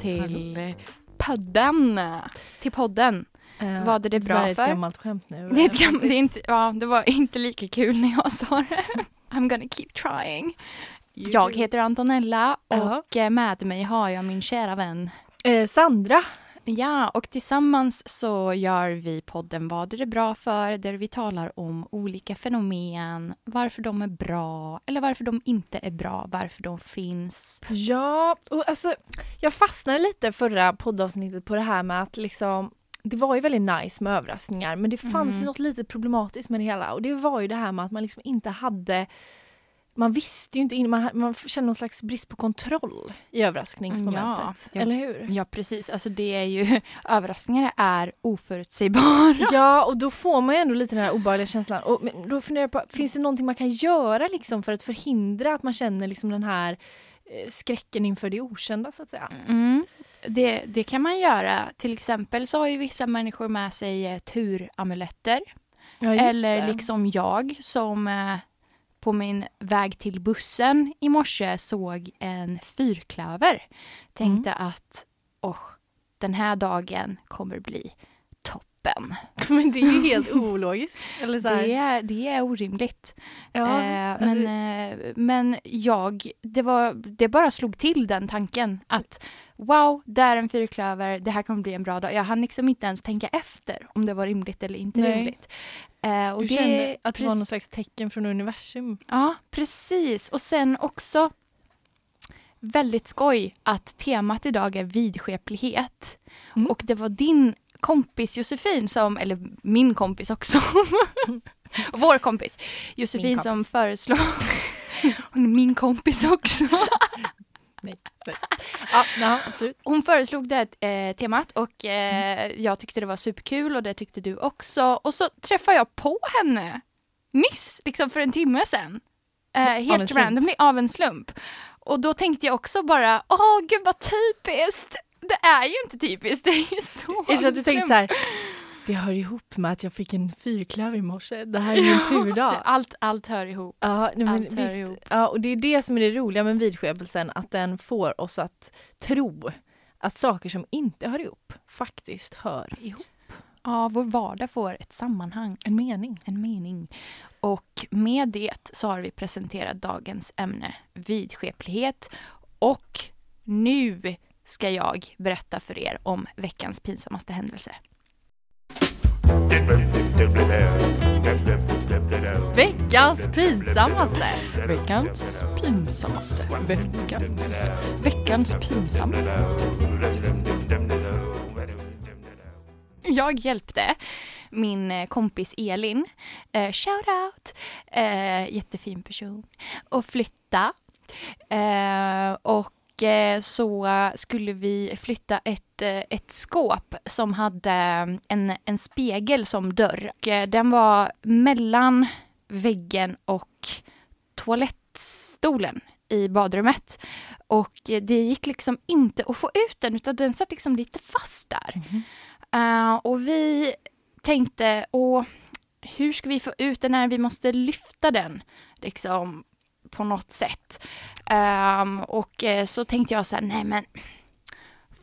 Till podden. Till podden. Uh, Vad är det bra det är ett för? gammalt skämt nu. Det, är ett gammalt, det, är inte, ja, det var inte lika kul när jag sa det. I'm gonna keep trying. Jag heter Antonella och eh, med mig har jag min kära vän. Eh, Sandra. Ja, och tillsammans så gör vi podden Vad är det bra för? Där vi talar om olika fenomen, varför de är bra eller varför de inte är bra, varför de finns. Ja, och alltså jag fastnade lite förra poddavsnittet på det här med att liksom det var ju väldigt nice med överraskningar men det fanns Mm. ju något lite problematiskt med det hela och det var ju det här med att man liksom inte hade man visste ju inte, in- man, man kände någon slags brist på kontroll i överraskningsmomentet. Ja, eller hur? Ja, precis. Alltså det är ju, överraskningar är oförutsägbara. Ja, och då får man ju ändå lite den här obehagliga känslan. Och då funderar jag på, finns det någonting man kan göra liksom för att förhindra att man känner liksom den här eh, skräcken inför det okända så att säga? Mm. Det, det kan man göra. Till exempel så har ju vissa människor med sig eh, turamuletter. Ja, Eller liksom jag som eh, på min väg till bussen i morse såg en fyrklöver. Tänkte att åh, den här dagen kommer bli toppen. Men det är ju helt ologiskt. Eller så här. Det är, det är orimligt. ja, eh, alltså, men, eh, men jag, det, var, det bara slog till den tanken att wow, där är en fyrklöver, det här kommer bli en bra dag. Jag hann liksom inte ens tänka efter om det var rimligt eller inte Nej. rimligt. Eh, och du det, kände att det var någon slags tecken från universum. Ja, precis. Och sen också väldigt skoj att temat idag är vidskeplighet. Mm. Och det var din kompis Josefin som, eller min kompis också, vår kompis Josefin Min som kompis. föreslog, hon är min kompis också. Nej. Ja, absolut. Hon föreslog det eh, temat och eh, jag tyckte det var superkul och det tyckte du också. Och så träffade jag på henne nyss, liksom för en timme sedan. Eh, en helt randomly, av en slump. Och då tänkte jag också bara, åh gud vad typiskt! Det är ju inte typiskt, det är ju så Är så att du tänkte så här, det hör ihop med att jag fick en fyrklöver i morse. Det här är min turdag. Allt, allt hör ihop. Ja, nej, men Allt visst. ihop. Ja, och det är det som är det roliga med vidskepelsen, att den får oss att tro att saker som inte hör ihop faktiskt hör ihop. Ja, vår vardag får ett sammanhang. En mening. en mening. Och med det så har vi presenterat dagens ämne vidskeplighet. Och nu ska jag berätta för er om veckans pinsammaste händelse. Veckans pinsammaste! Veckans pinsammaste. Veckans, veckans pinsammaste. Jag hjälpte min eh, kompis Elin, eh, shout out, eh, jättefin person, att flytta. Eh, och så skulle vi flytta ett, eh, ett skåp som hade en, en spegel som dörr. Eh, den var mellan väggen och toalettstolen i badrummet. Och eh, det gick liksom inte att få ut den utan den satt liksom lite fast där. Eh, och vi tänkte, åh, hur ska vi få ut den här? Vi måste lyfta den liksom på något sätt. Um, och eh, så tänkte jag så här, nej men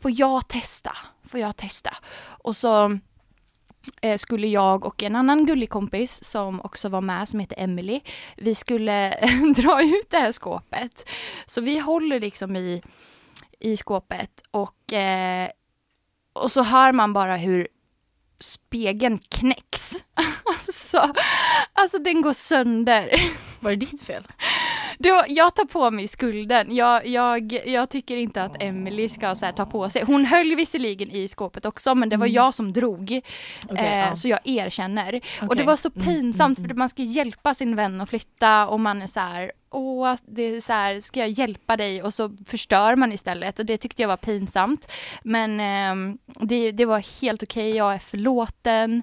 får jag testa? Får jag testa? Och så eh, skulle jag och en annan gullig kompis som också var med, som heter Emily, vi skulle dra ut det här skåpet. Så vi håller liksom i, i skåpet och, eh, och så hör man bara hur spegeln knäcks. alltså, alltså den går sönder. Var det ditt fel? Då, jag tar på mig skulden. Jag, jag, jag tycker inte att Emily ska så här, ta på sig. Hon höll visserligen i skåpet också men det var Mm. jag som drog. Okej, eh, ja. Så jag erkänner. Och det var så Mm, pinsamt mm, för man ska hjälpa sin vän att flytta och man är så här Åh, det är så här, ska jag hjälpa dig? Och så förstör man istället och det tyckte jag var pinsamt. Men ehm, det, det var helt okej, jag är förlåten.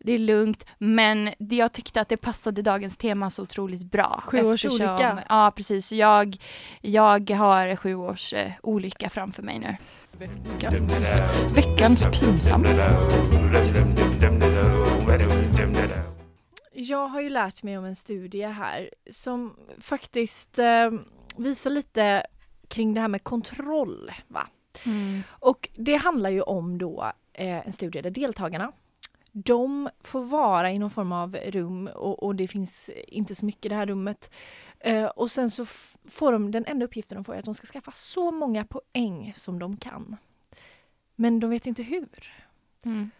Det är lugnt, men det, jag tyckte att det passade dagens tema så otroligt bra. Sju års eftersom- olycka. Ja, precis. Jag, jag har sju års eh, olycka framför mig nu. Veckans, veckans pinsamt. Jag har ju lärt mig om en studie här som faktiskt eh, visar lite kring det här med kontroll. Va? Mm. Och det handlar ju om då eh, en studie där deltagarna de får vara i någon form av rum och, och det finns inte så mycket i det här rummet. Eh, och sen så får de, den enda uppgiften de får är att de ska skaffa så många poäng som de kan. Men de vet inte hur. Mm.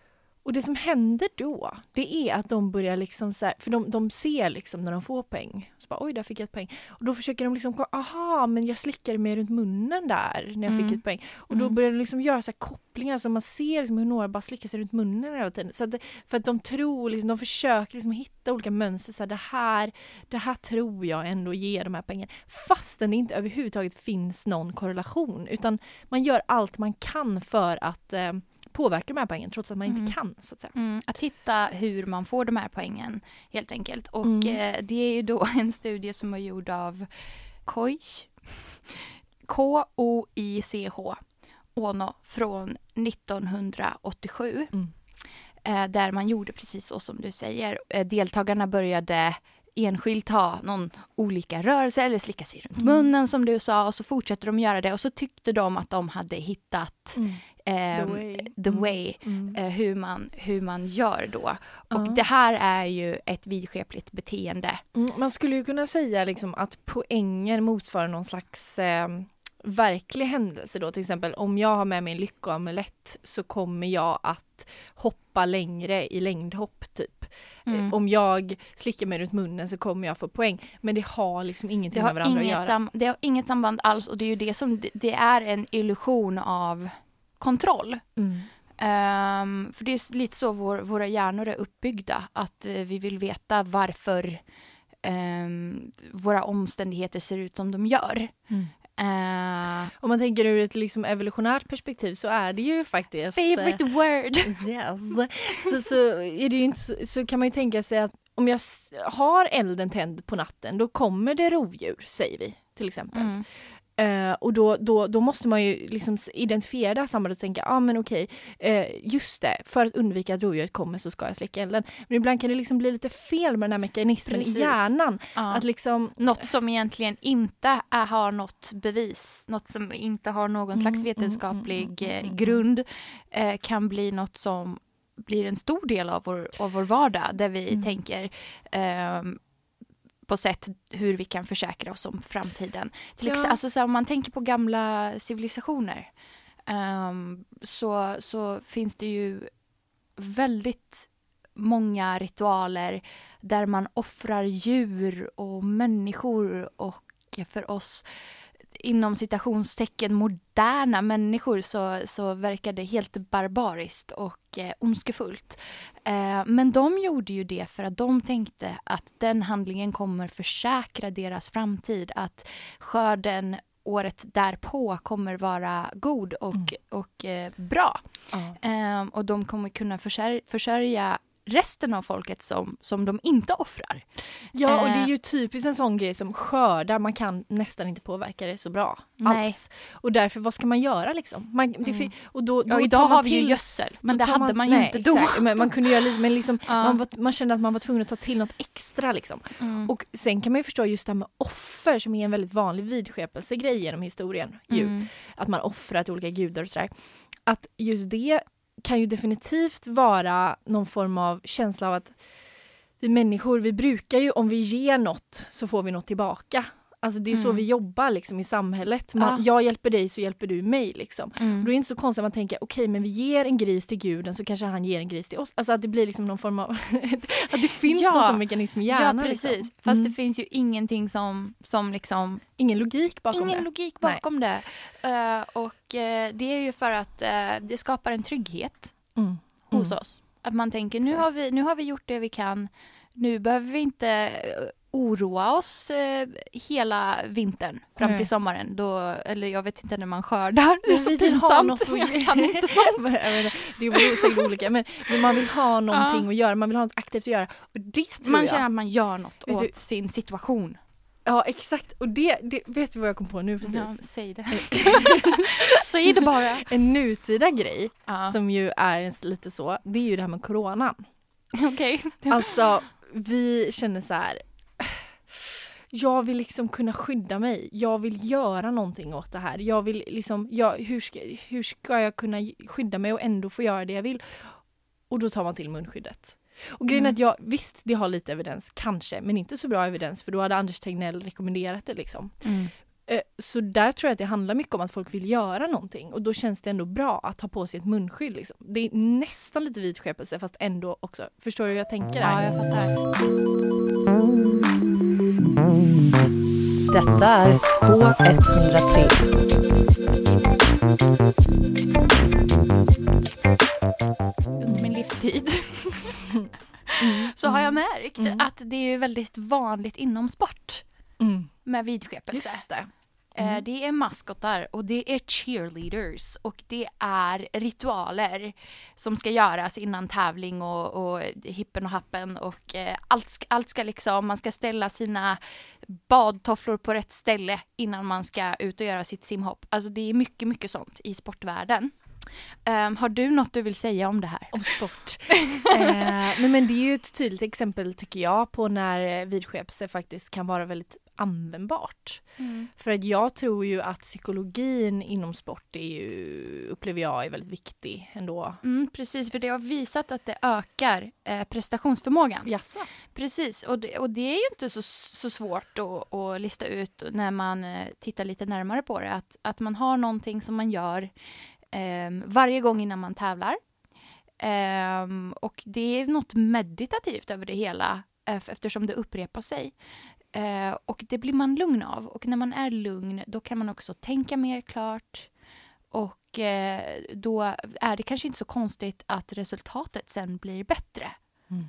Och det som händer då, det är att de börjar liksom så här, för de, de ser liksom när de får poäng. Så bara, oj, där fick jag ett poäng. Och då försöker de liksom, aha, men jag slickade mig runt munnen där när jag Mm. fick ett poäng. Och då Mm. börjar de liksom göra så här kopplingar så man ser liksom hur några bara slickar sig runt munnen hela tiden. Så att för att de tror, liksom, de försöker liksom hitta olika mönster. Så här, det, här, det här tror jag ändå ger de här pengarna. Fastän det inte överhuvudtaget finns någon korrelation. Utan man gör allt man kan för att eh, påverka de här poängen trots att man Mm. inte kan. så att säga. Mm, att hitta hur man får de här poängen helt enkelt. Och Mm. eh, det är ju då en studie som var gjord av Koich, K-O-I-C-H, Ono från 1987. Mm. Eh, där man gjorde precis så som du säger. Eh, deltagarna började enskilt ha någon olika rörelse eller slicka sig runt Mm. munnen som du sa och så fortsätter de göra det och så tyckte de att de hade hittat Mm. ehm, way. the Mm. way Mm. eh, hur, man, hur man gör då. Och Ja. det här är ju ett vidskepligt beteende. Mm, man skulle ju kunna säga liksom att poängen motsvarar någon slags eh, verklig händelse då. Till exempel om jag har med mig en lyckoamulett så kommer jag att hoppa längre i längdhopp typ. Mm. Eh, Om jag slickar mig runt munnen så kommer jag få poäng. Men det har liksom ingenting Det med har, varandra att inget göra. sam, det har inget samband alls och det är ju det som, det- är en illusion av kontroll. Mm. Ehm, för det är lite så vår, våra hjärnor är uppbyggda, att eh, vi vill veta varför ehm, våra omständigheter ser ut som de gör. Mm. Eh, Om man tänker ur ett liksom evolutionärt perspektiv så är det ju faktiskt... eh, favorite word! Yes. Så, så, är det ju inte, så, så kan man ju tänka sig att om jag har elden tänd på natten då kommer det rovdjur, säger vi till exempel. Mm. Eh, och då, då, då måste man ju liksom identifiera det här sambandet och tänka, ja ah, men okej, eh, just det, för att undvika att rovdjuret kommer så ska jag släcka elden. Men ibland kan det liksom bli lite fel med den här mekanismen Precis. i hjärnan. Ja. Att liksom, Något som egentligen inte är, har något bevis, något som inte har någon slags Mm, vetenskaplig mm, mm, eh, mm, mm. grund eh, kan bli något som blir en stor del av vår, av vår vardag där vi Mm. tänker ehm, på sätt hur vi kan försäkra oss om framtiden. Till Ja. alltså, så här, om man tänker på gamla civilisationer ehm, så, så finns det ju väldigt många ritualer där man offrar djur och människor och för oss inom citationstecken moderna människor så, så verkar det helt barbariskt och eh, ondskefullt. Eh, men de gjorde ju det för att de tänkte att den handlingen kommer försäkra deras framtid, att skörden året därpå kommer vara god och, Mm. och eh, bra. ja. Ehm, och de kommer kunna försär- försörja resten av folket som, som de inte offrar. ja, och det är Eh. ju typiskt en sån grej som skördar, man kan nästan inte påverka det så bra Nej. alls. Och därför, vad ska man göra liksom? Man, Mm. och då, då Ja, idag man har vi ju gödsel, men det hade man ju nej, inte då. Exakt. Men man kunde göra lite, men liksom, Ja. man, var, man kände att man var tvungen att ta till något extra liksom. Mm. Och sen kan man ju förstå just det här med offer som är en väldigt vanlig vidskepelsegrej genom historien. Ju. Mm. Att man offrar till olika gudar och sådär. Att just det kan ju definitivt vara någon form av känsla av att vi människor, vi brukar ju om vi ger något så får vi något tillbaka. Alltså det är så Mm. vi jobbar liksom i samhället. Man, Ja. Jag hjälper dig så hjälper du mig liksom. Mm. Och då är det inte så konstigt att man tänker okej men vi ger en gris till guden så kanske han ger en gris till oss. Alltså att det blir liksom någon form av att det finns Ja. någon sån mekanism i hjärnan. Ja precis, Liksom. fast Mm. det finns ju ingenting som, som liksom Ingen logik bakom Ingen det. logik bakom det. Eh, och eh, det är ju för att eh, det skapar en trygghet Mm. hos Mm. oss. Att man tänker nu Så. har, vi, nu har vi gjort det vi kan. Nu behöver vi inte oroa oss eh, hela vintern fram till sommaren. Då, eller jag vet inte när man skördar. Det är så pinsamt. något att Jag kan inte sånt. Det är säkert olika men, men man vill ha någonting att göra, man vill ha något aktivt att göra. Och det tror Man jag. känner att man gör något Vet åt du- sin situation. Ja exakt och det, det, vet du vad jag kom på nu precis? Ja, säg det. säg det bara. En nutida grej Ja. som ju är lite så, det är ju det här med coronan. Okej. Alltså vi känner så här. Jag vill liksom kunna skydda mig. Jag vill göra någonting åt det här. Jag vill liksom, jag, hur, ska, hur ska jag kunna skydda mig och ändå få göra det jag vill? Och då tar man till munskyddet. Och grejen Mm. att jag, visst det har lite evidens, kanske, men inte så bra evidens för då hade Anders Tegnell rekommenderat det liksom. Mm. Eh, Så där tror jag att det handlar mycket om att folk vill göra någonting och då känns det ändå bra att ha på sig ett munskydd. Liksom. Det är nästan lite vidskepelse fast ändå också. Förstår du hur jag tänker Ja, där? jag fattar. Detta är K103. under min livstid så har jag märkt Mm. att det är väldigt vanligt inom sport Mm. med vidskepelse. Just det. Eh, Mm. Det är maskotar och det är cheerleaders och det är ritualer som ska göras innan tävling och, och hippen och happen och eh, allt, ska- allt ska liksom, man ska ställa sina badtofflor på rätt ställe innan man ska ut och göra sitt simhopp. Alltså det är mycket, mycket sånt i sportvärlden. Ehm, har du något du vill säga om det här? Om sport. eh, nej men det är ju ett tydligt exempel tycker jag på när vidskepelse faktiskt kan vara väldigt användbart. För att jag tror ju att psykologin inom sport är ju, upplever jag är väldigt viktig ändå. Mm, precis, för det har visat att det ökar eh, prestationsförmågan. Jaså? Precis, och det, och det är ju inte så, så svårt att, att lista ut när man eh, tittar lite närmare på det. Att, att man har någonting som man gör eh, varje gång innan man tävlar. Ehm, och det är något meditativt över det hela eh, eftersom det upprepar sig. Eh, och det blir man lugn av. Och när man är lugn då kan man också tänka mer klart. Och eh, då är det kanske inte så konstigt att resultatet sen blir bättre. Mm.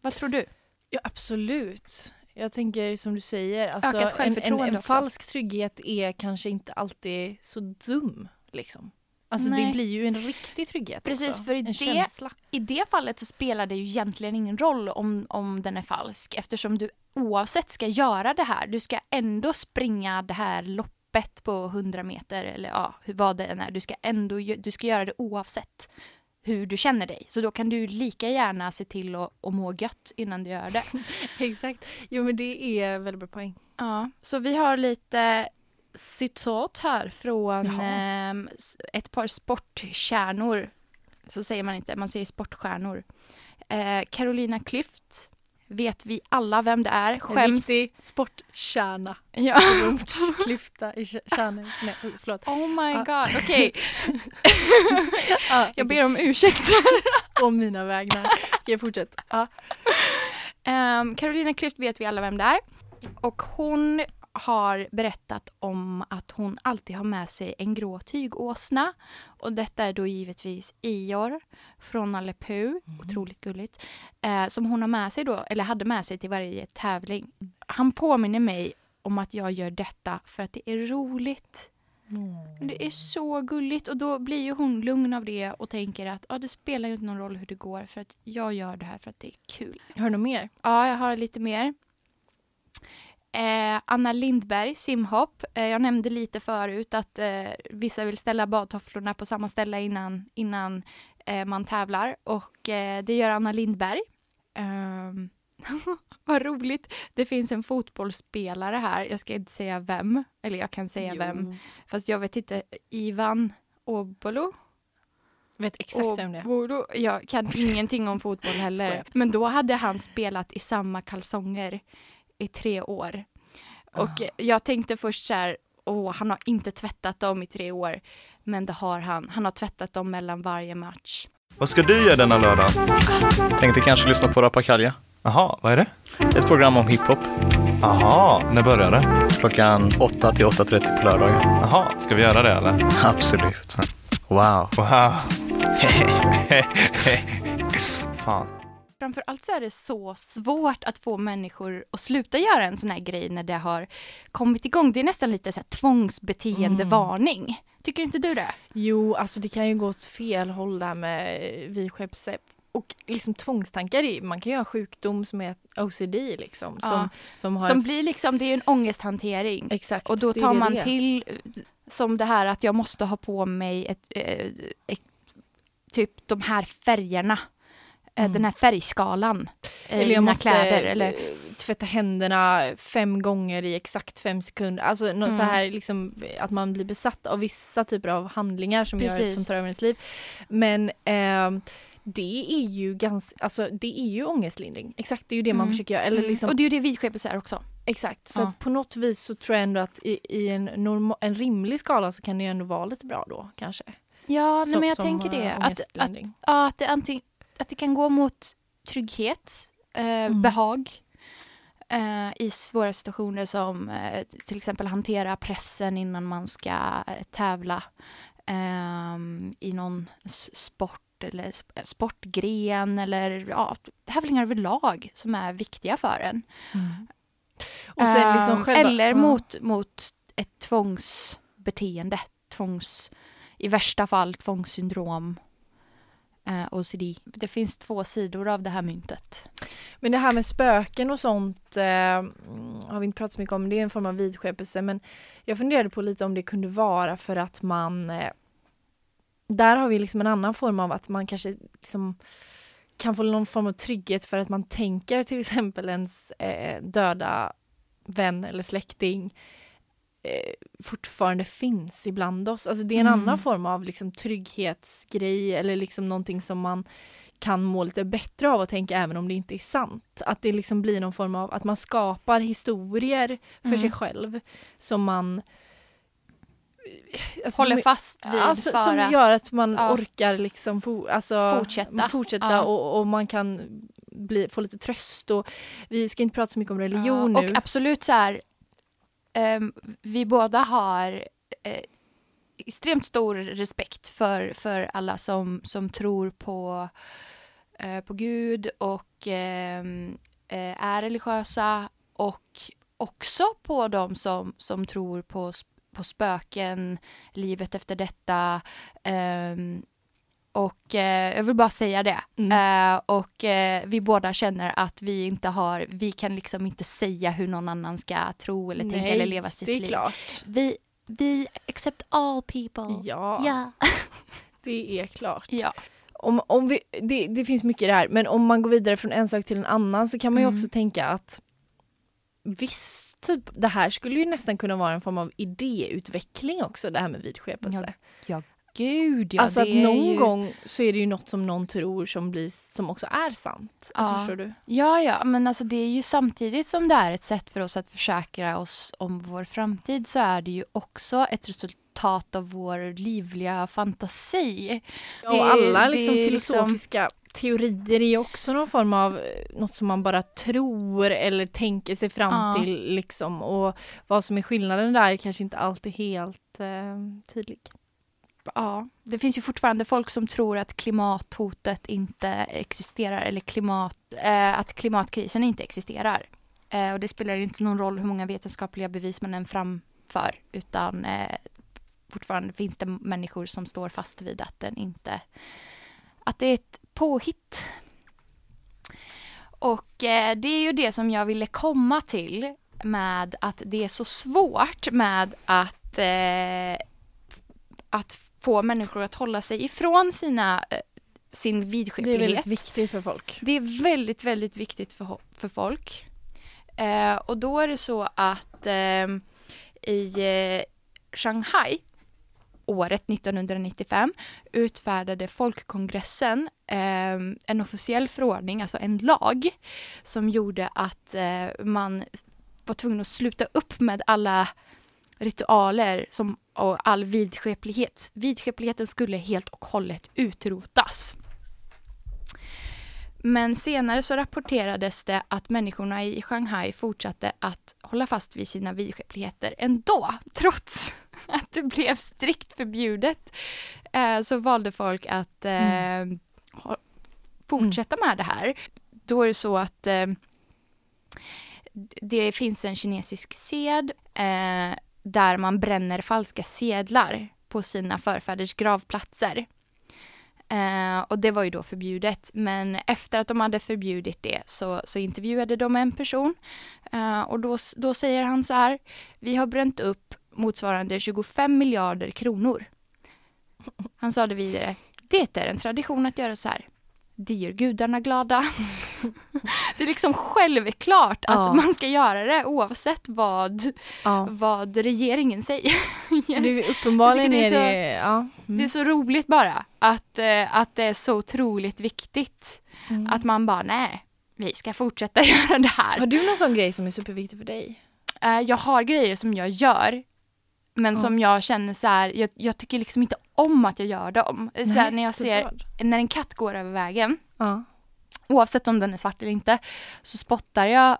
Vad tror du? Ja absolut. Jag tänker som du säger, alltså, en, en, en falsk trygghet är kanske inte alltid så dum. Liksom. Alltså det Nej. blir ju en riktig trygghet Precis, också. för i en det- känsla. I det fallet så spelar det ju egentligen ingen roll om, om den är falsk eftersom du oavsett ska göra det här. Du ska ändå springa det här loppet på 100 meter eller ja, vad det än är. Du ska ändå du ska göra det oavsett hur du känner dig. Så då kan du lika gärna se till att, att må gött innan du gör det. Exakt. Jo men det är väldigt bra poäng. Ja, så vi har lite citat här från Jaha. ehm, ett par sportkärnor. Så säger man inte, man säger sportstjärnor. Eh, Carolina Klüft vet vi alla vem det är. En Skäms. riktig sportkärna. Ja. Klyfta i kä- kärnan. Nej oj, förlåt. Oh my god, okej. Ja, Jag ber om ursäkt. om mina vägnar. Okej fortsätt. Ja. Um, Carolina Klüft vet vi alla vem det är. Och hon har berättat om att hon alltid har med sig en grå tygåsna. Och detta är då givetvis Ior från Nalle Puh, otroligt gulligt. Eh, som hon har med sig då, eller hade med sig till varje tävling. Han påminner mig om att jag gör detta för att det är roligt. Det är så gulligt och då blir ju hon lugn av det och tänker att ja, det spelar ju inte någon roll hur det går för att jag gör det här för att det är kul. Har du något mer? Ja, jag har lite mer. Eh, Anna Lindberg, simhopp. Eh, jag nämnde lite förut att eh, vissa vill ställa badtofflorna på samma ställe innan, innan eh, man tävlar. Och eh, det gör Anna Lindberg. Ehm, vad roligt. Det finns en fotbollsspelare här. Jag ska inte säga vem. Eller jag kan säga Jo. vem. Fast jag vet inte. Ivan Obolo? Vet exakt vem det är. Jag kan ingenting om fotboll heller. Men då hade han spelat i samma kalsonger i tre år. Och jag tänkte först så här, åh, han har inte tvättat dem i tre år. Men det har han. Han har tvättat dem mellan varje match. Vad ska du göra denna lördag? Tänkte kanske lyssna på Rappakalja. Jaha, vad är det? Ett program om hiphop. Jaha, när börjar det? Klockan 8 till 8.30 på lördagar. Jaha, ska vi göra det eller? Absolut. Wow. Wow. Fan. Framför allt så är det så svårt att få människor att sluta göra en sån här grej när det har kommit igång. Det är nästan lite så här tvångsbeteendevarning. Tycker inte du det? Jo, alltså det kan ju gå åt fel håll där med vidskepelse. Och liksom tvångstankar, man kan ju ha sjukdom som är OCD liksom. Som, Ja. som Som blir liksom, det är ju en ångesthantering. Exakt. Och då tar man det till eh, som det här att jag måste ha på mig ett, eh, ett, typ de här färgerna. Eh, Mm. Den här färgskalan eh, Eller jag måste kläder. Eller, eh, tvätta händerna fem gånger i exakt fem sekunder. Alltså något så Mm. här liksom att man blir besatt av vissa typer av handlingar som, gör, Precis. som tar över ens liv. Men ehm, det är ju ganska, alltså det är ju ångestlindring. Exakt, det är ju det man Mm. försöker göra. Eller Mm. liksom, Och det är ju det vidskepelse är också. exakt, så Ja. på något vis så tror jag ändå att i, i en, norma, en rimlig skala så kan det ju ändå vara lite bra då kanske. Ja, nej, Som- men jag tänker det. eh, Att, att, ja, att, det anting, att det kan gå mot trygghet, eh, Mm. behag eh, i svåra situationer som eh, till exempel hantera pressen innan man ska eh, tävla ehm, i någon sport eller sp- sportgren eller ja, tävlingar överlag som är viktiga för en. Och sen liksom själva, eller ja. mot, mot ett tvångsbeteende, tvångs, i värsta fall tvångssyndrom, eh, Eh, OCD. Det finns två sidor av det här myntet. Men det här med spöken och sånt eh, mm, har vi inte pratat så mycket om. Det är en form av vidskepelse. Men jag funderade på lite om det kunde vara för att man... Eh, där har vi liksom en annan form av att man kanske liksom kan få någon form av trygghet för att man tänker till exempel ens eh, döda vän eller släkting fortfarande finns ibland oss. Alltså det är en Mm. annan form av liksom trygghetsgrej eller liksom någonting som man kan må lite bättre av att tänka även om det inte är sant. Att det liksom blir någon form av att man skapar historier för Mm. sig själv som man alltså, Håller fast vid alltså, för som att... gör att man ja. orkar liksom for, alltså, Fortsätta. fortsätta Ja. och, och man kan bli, få lite tröst. Och, vi ska inte prata så mycket om religion Ja, nu. Och absolut så här, Ehm, vi båda har eh, extremt stor respekt för, för alla som, som tror på, eh, på Gud och ehm, eh, är religiösa och också på de som, som tror på, på spöken, livet efter detta. ehm, och eh, jag vill bara säga det. Mm. Eh, och eh, vi båda känner att vi inte har, vi kan liksom inte säga hur någon annan ska tro eller tänka Nej, eller leva sitt det är liv. klart. Vi, vi accept all people. Ja, Ja. det är klart. ja. Om, om vi, det, det finns mycket där, men om man går vidare från en sak till en annan så kan man ju Mm. också tänka att visst, typ, det här skulle ju nästan kunna vara en form av idéutveckling också, det här med vidskepelse. Gud ja, alltså att någon ju... gång så är det ju något som någon tror som, blir, som också är sant. Alltså Ja. förstår du? Ja, ja, men alltså det är ju samtidigt som det är ett sätt för oss att försäkra oss om vår framtid så är det ju också ett resultat av vår livliga fantasi. Ja, och alla liksom liksom- filosofiska teorier är ju också någon form av eh, något som man bara tror eller tänker sig fram Ja. till liksom och vad som är skillnaden där är kanske inte alltid helt eh, tydlig. Ja, det finns ju fortfarande folk som tror att klimathotet inte existerar eller klimat, eh, att klimatkrisen inte existerar. Eh, och det spelar ju inte någon roll hur många vetenskapliga bevis man än framför utan eh, fortfarande finns det människor som står fast vid att den inte, att det är ett påhitt. Och eh, det är ju det som jag ville komma till med att det är så svårt med att eh, att få människor att hålla sig ifrån sina, eh, sin Det är vidskeplighet. väldigt viktigt för folk. Det är väldigt, väldigt viktigt för, för folk. Eh, och då är det så att eh, i eh, Shanghai året 1995 utfärdade folkkongressen eh, en officiell förordning, alltså en lag, som gjorde att eh, man var tvungen att sluta upp med alla ritualer som, och all vidskeplighet. Vidskepligheten skulle helt och hållet utrotas. Men senare så rapporterades det att människorna i Shanghai fortsatte att hålla fast vid sina vidskepligheter ändå, trots att det blev strikt förbjudet. Eh, så valde folk att eh, ha, fortsätta med det här. Då är det så att eh, det finns en kinesisk sed eh, där man bränner falska sedlar på sina förfäders gravplatser. Eh, och det var ju då förbjudet. Men efter att de hade förbjudit det så, så intervjuade de en person. Eh, och då, då säger han så här. Vi har bränt upp motsvarande 25 miljarder kronor. Han sa det vidare. Det är en tradition att göra så här. Det gör gudarna glada. det är liksom självklart att Ja. man ska göra det oavsett vad, Ja. vad regeringen säger. Så det är uppenbarligen Jag är tycker det det, är ja. Det är så roligt bara att, eh, att det är så otroligt viktigt. Mm. Att man bara, nej, vi ska fortsätta göra det här. Har du någon sån grej som är superviktig för dig? Eh, jag har grejer som jag gör, men som jag känner så här, jag, jag tycker liksom inte om att jag gör dem. Så här, när jag ser, när en katt går över vägen, oavsett om den är svart eller inte, så spottar jag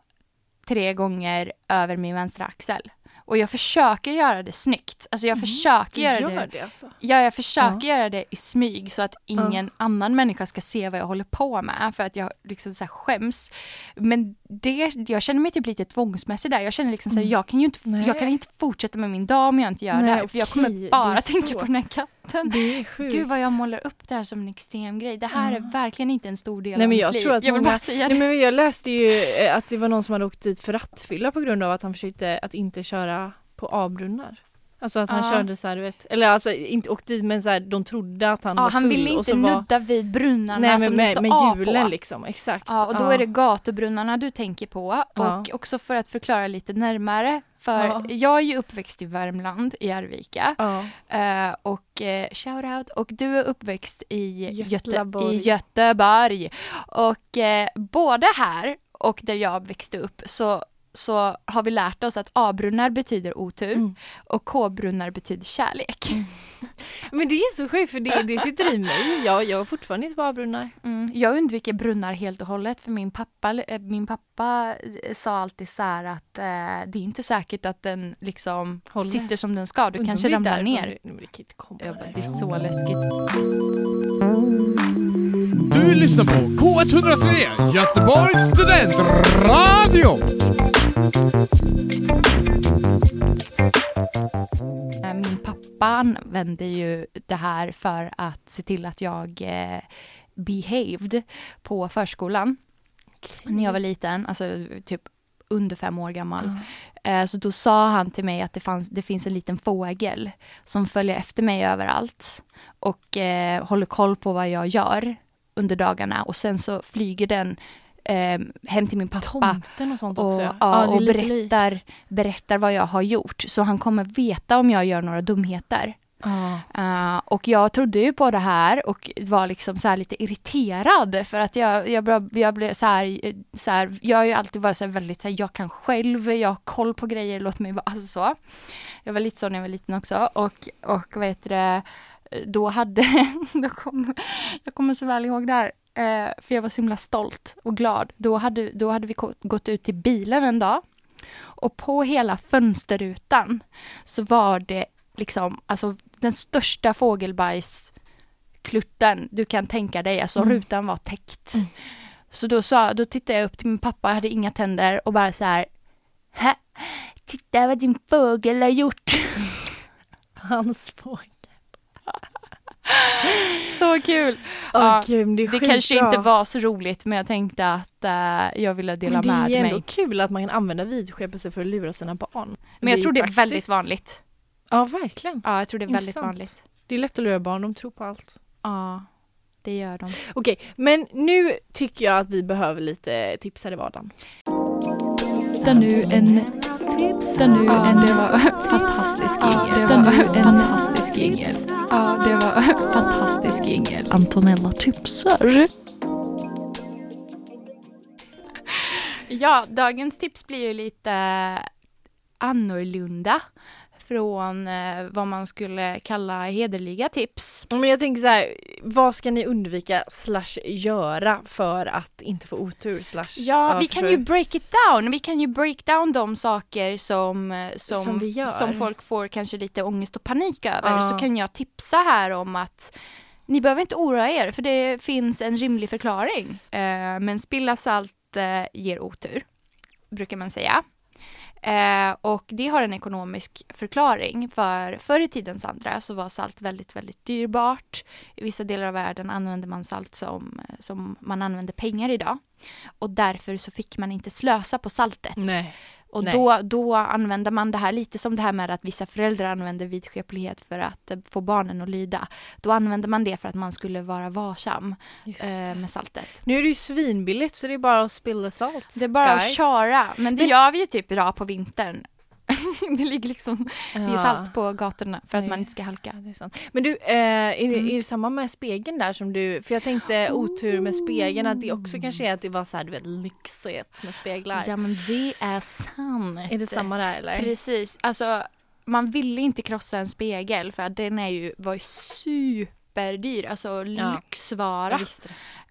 tre gånger över min vänstra axel. Och jag försöker göra det snyggt. Alltså jag försöker Du göra gör det det alltså? Ja, jag försöker göra det i smyg så att Ja. ingen annan människa ska se vad jag håller på med för att jag liksom så här skäms. Men det, jag känner mig typ lite tvångsmässig där. Jag känner liksom så här, Mm. jag kan ju inte, Nej. jag kan inte fortsätta med min dag om jag inte gör Nej, det här. För jag kommer bara tänka på den här katten. Det är sjukt. Gud vad jag målar upp det här som en extrem grej. Det här Ja. är verkligen inte en stor del Nej, av men mitt jag liv. tror att jag vill många- bara säga Nej, det. men jag läste ju eh, att det var någon som hade åkt dit för rattfylla på grund av att han försökte att inte köra på avbrunnar. Alltså att han Ja. körde så här, du vet, eller alltså inte åkt dit men så här, de trodde att han Ja, var full han ville och inte så var... nudda vid brunnarna Nej som men det med, står med A hjulen på. liksom, exakt. Ja, och då är det gatubrunnarna du tänker på. Ja. Och också för att förklara lite närmare. För Ja. jag är ju uppväxt i Värmland, i Arvika. Ja. Eh, och uh, shout out. Och du är uppväxt i Göte, Göteborg. i Göteborg. Och eh, både här och där jag växte upp så, så har vi lärt oss att A-brunnar betyder otur Mm. och K-brunnar betyder kärlek. Men det är så sjukt för det, det sitter i mig. Jag, jag har fortfarande inte på avbrunnar. Mm. Jag undviker brunnar helt och hållet för min pappa, eh, min pappa eh, sa alltid så här att eh, det är inte säkert att den liksom Håller. sitter som den ska. Du Undrar kanske är ramlar ner. det- Jag bara, är så läskigt. Du lyssnar på K103, Göteborgs studentradio! Eh, Min pappa använde ju det här för att se till att jag eh, behaved på förskolan. När jag var liten, alltså typ under fem år gammal. Eh, Så då sa han till mig att det, fanns, det finns en liten fågel som följer efter mig överallt och eh, håller koll på vad jag gör under dagarna och sen så flyger den eh, hem till min pappa Tomten och sånt och, också. ja, och lite likt. berättar, berättar vad jag har gjort. Så han kommer veta om jag gör några dumheter. Ja. Eh, och jag trodde ju på det här och var liksom så lite irriterad för att jag, jag, blev- jag blev så här, så här, jag har ju alltid varit så här väldigt så här, jag kan själv, jag har koll på grejer, låt mig vara, alltså så. Jag var lite så när jag var liten också och, och vad heter det, då hade, då kom, jag kommer så väl ihåg det här, eh, för jag var så himla stolt och glad. Då hade, då hade vi gått ut till bilen en dag och på hela fönsterrutan så var det liksom, alltså den största fågelbajsklutten du kan tänka dig, alltså Mm. rutan var täckt. Så då, sa, då tittade jag upp till min pappa, jag hade inga tänder och bara så här, "Hä? titta vad din fågel har gjort. Hans fågel. Så kul! Ja, gud, det Det kanske inte var så roligt men jag tänkte att eh, jag ville dela Men det med är ändå mig. kul att man kan använda vidskepelse för att lura sina barn. Men jag tror det är praktiskt. väldigt vanligt. Ja, verkligen. Ja, jag tror det är väldigt Intressant. vanligt. Det är lätt att lura barn, de tror på allt. Ja, det gör de. Okej, men nu tycker jag att vi behöver lite tips här i vardagen. Där nu en tips. Där nu en det var fantastisk jingel. Det var en fantastisk jingel. Ja, det var fantastisk jingel. Antonella tipsar. Ja, dagens tips blir ju lite annorlunda från eh, vad man skulle kalla hederliga tips. Men jag tänker så här, vad ska ni undvika slash göra för att inte få otur slash Ja, vi kan ju break it down. Vi kan ju break down de saker som, eh, som, Som som folk får kanske lite ångest och panik över. Ja. Så kan jag tipsa här om att ni behöver inte oroa er för det finns en rimlig förklaring. Eh, men spilla salt eh, ger otur, brukar man säga. Eh, och det har en ekonomisk förklaring för förr i tidens andra så var salt väldigt, väldigt dyrbart. I vissa delar av världen använde man salt som, som man använder pengar idag. Och därför så fick man inte slösa på saltet. Nej. Och Nej. då, då använder man det här lite som det här med att vissa föräldrar använder vidskeplighet för att eh, få barnen att lyda. Då använder man det för att man skulle vara varsam eh, med saltet. Nu är det ju svinbilligt så det är bara att spilla salt. Det är bara guys. att köra, men det Men- gör vi ju typ idag på vintern. det ligger liksom, det är Ja. salt på gatorna för att man inte ska halka. Ja, det är sant. Men du, eh, är, det, Mm. är det samma med spegeln där som du, för jag tänkte otur med spegeln att det också kanske är att det var så här, du vet, lyxigt med speglar. Ja men det är sant. Är det samma där eller? Precis, alltså man ville inte krossa en spegel för att den är ju, var ju superdyr, alltså Ja. lyxvara.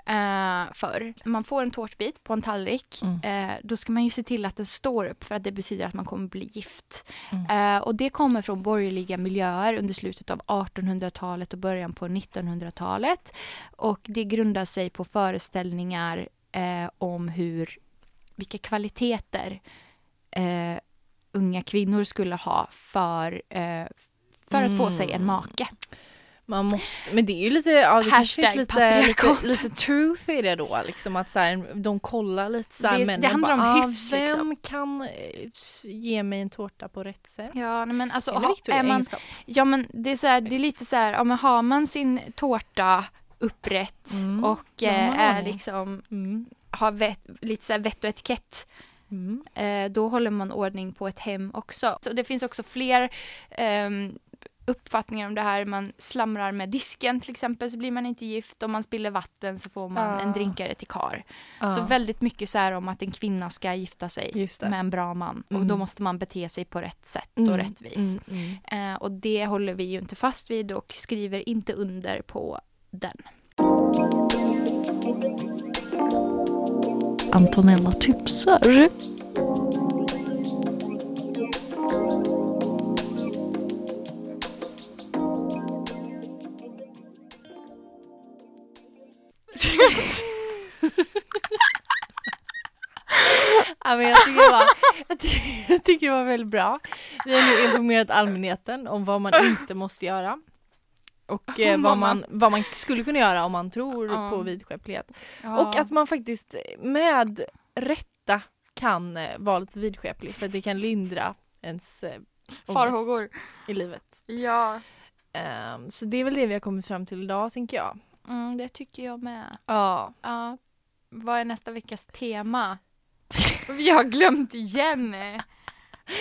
Eh, förr. Man får en tårtbit på en tallrik. Mm. Eh, då ska man ju se till att den står upp för att det betyder att man kommer bli gift. Mm. Eh, och det kommer från borgerliga miljöer under slutet av 1800-talet och början på 1900-talet. Och det grundar sig på föreställningar eh, om hur, vilka kvaliteter eh, unga kvinnor skulle ha för, eh, för att få sig en Mm. make. Man måste, men det är ju lite, ja det Hashtag finns lite, lite, lite truth i det då liksom att så här, de kollar lite så här, Det- det handlar om bara, ah, hyfs, Vem liksom." kan eh, ge mig en tårta på rätt sätt? Ja, nej, men alltså, Eller ha, är man. Ja men det är, så här, det är lite så här, ja, men har man sin tårta upprätt Mm, och har eh, är liksom, Mm. har vett, lite så här vett och etikett, Mm. eh, då håller man ordning på ett hem också. Så det finns också fler ehm, uppfattningar om det här. Man slamrar med disken till exempel så blir man inte gift. Om man spiller vatten så får man Ah. en drinkare till kar. Ja. Så väldigt mycket så här om att en kvinna ska gifta sig med en bra man. Och Mm. då måste man bete sig på rätt sätt och Mm, rättvis. mm, mm. Eh, och det håller vi ju inte fast vid och skriver inte under på den. Antonella tipsar. Var väldigt bra. Vi har nu informerat allmänheten om vad man inte måste göra. Och eh, vad, man, vad man skulle kunna göra om man tror Ja. på vidskeplighet. Och att man faktiskt med rätta kan eh, vara lite vidskeplig för att det kan lindra ens eh, Farhågor. i livet. Ja. Ehm, så det är väl det vi har kommit fram till idag tänker jag. Mm, det tycker jag med. Ja. Ja. Vad är nästa veckas tema? Vi har glömt igen.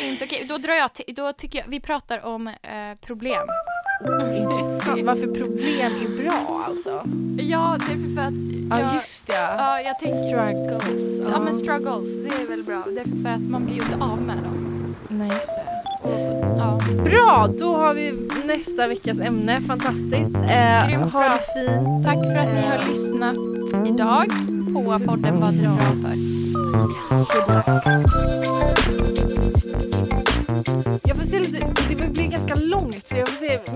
Inte okej. Då drar jag till, då tycker jag, vi pratar om eh, problem. Intressant. Varför problem är bra alltså. Ja, det är för att Ja jag, just det. ja, jag tänker, Struggles. ja men struggles, det är väl bra. Det är för att man blir ju inte av med dem. Nej just det. Ja. Bra, då har vi nästa veckas ämne. Fantastiskt. Eh, Grymt ha bra. det fint. Tack för att ni har lyssnat idag på podden Vad drar för?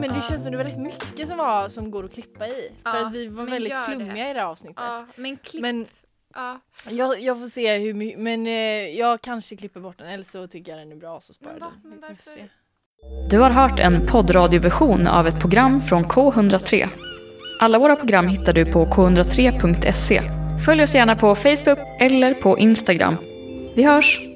Men det känns som det är väldigt mycket som, var, som går att klippa i. För Ja, att vi var väldigt gör det. flummiga i det här avsnittet. Ja, men klipp. Men ja. jag, jag får se hur mycket, men eh, jag kanske klipper bort den eller så tycker jag den är bra så sparar Men va? den. Men varför? Du har hört en poddradioversion av ett program från K103. Alla våra program hittar du på k103.se. Följ oss gärna på Facebook eller på Instagram. Vi hörs!